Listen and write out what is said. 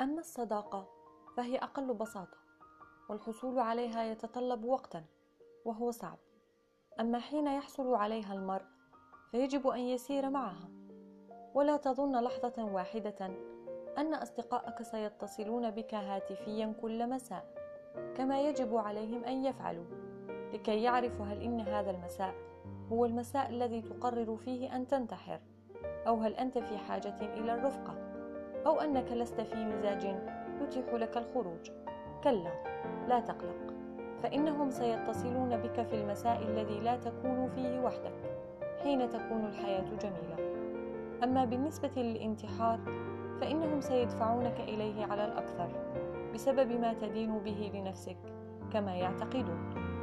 أما الصداقة فهي أقل بساطة والحصول عليها يتطلب وقتا وهو صعب. أما حين يحصل عليها المرء فيجب أن يسير معها. ولا تظن لحظة واحدة أن أصدقائك سيتصلون بك هاتفيا كل مساء كما يجب عليهم أن يفعلوا لكي يعرفوا هل إن هذا المساء هو المساء الذي تقرر فيه أن تنتحر أو هل أنت في حاجة إلى الرفقة. أو أنك لست في مزاج يتيح لك الخروج. كلا لا تقلق فإنهم سيتصلون بك في المساء الذي لا تكون فيه وحدك حين تكون الحياة جميلة. أما بالنسبة للانتحار فإنهم سيدفعونك إليه على الأكثر بسبب ما تدين به لنفسك كما يعتقدون.